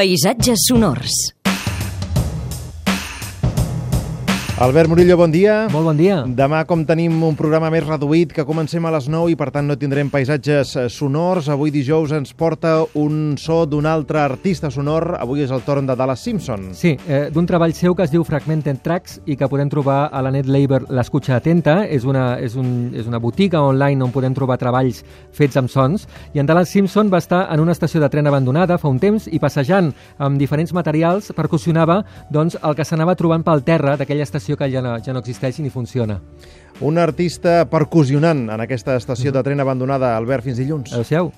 Paisatges sonors. Albert Murillo, bon dia. Molt bon dia. Demà, com tenim un programa més reduït, que comencem a les 9 i per tant no tindrem paisatges eh, sonors, avui dijous ens porta un so d'un altre artista sonor. Avui és el torn de Dallas Simpson. Sí, eh, d'un treball seu que es diu Fragmented Tracks i que podem trobar a la net label L'Escutxa Atenta. És una, és, un, és una botiga online on podem trobar treballs fets amb sons. I en Dallas Simpson va estar en una estació de tren abandonada fa un temps i passejant amb diferents materials percussionava doncs, el que s'anava trobant pel terra d'aquella estació estació que ja no, ja no existeix ni funciona. Un artista percussionant en aquesta estació de tren abandonada. Albert, fins dilluns. Adéu-siau.